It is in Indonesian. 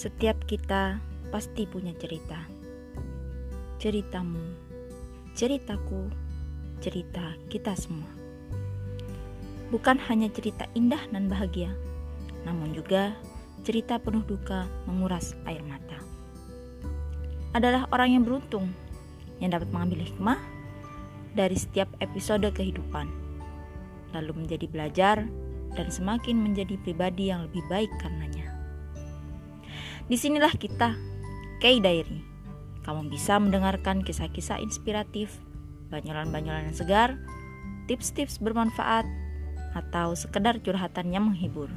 Setiap kita pasti punya cerita. Ceritamu, ceritaku, cerita kita semua. Bukan hanya cerita indah dan bahagia, namun juga cerita penuh duka menguras air mata. Adalah orang yang beruntung yang dapat mengambil hikmah dari setiap episode kehidupan, lalu menjadi belajar dan semakin menjadi pribadi yang lebih baik karenanya. Di sinilah kita, Kay Diary. Kamu bisa mendengarkan kisah-kisah inspiratif, banyolan-banyolan yang segar, tips-tips bermanfaat, atau sekedar curhatan yang menghibur.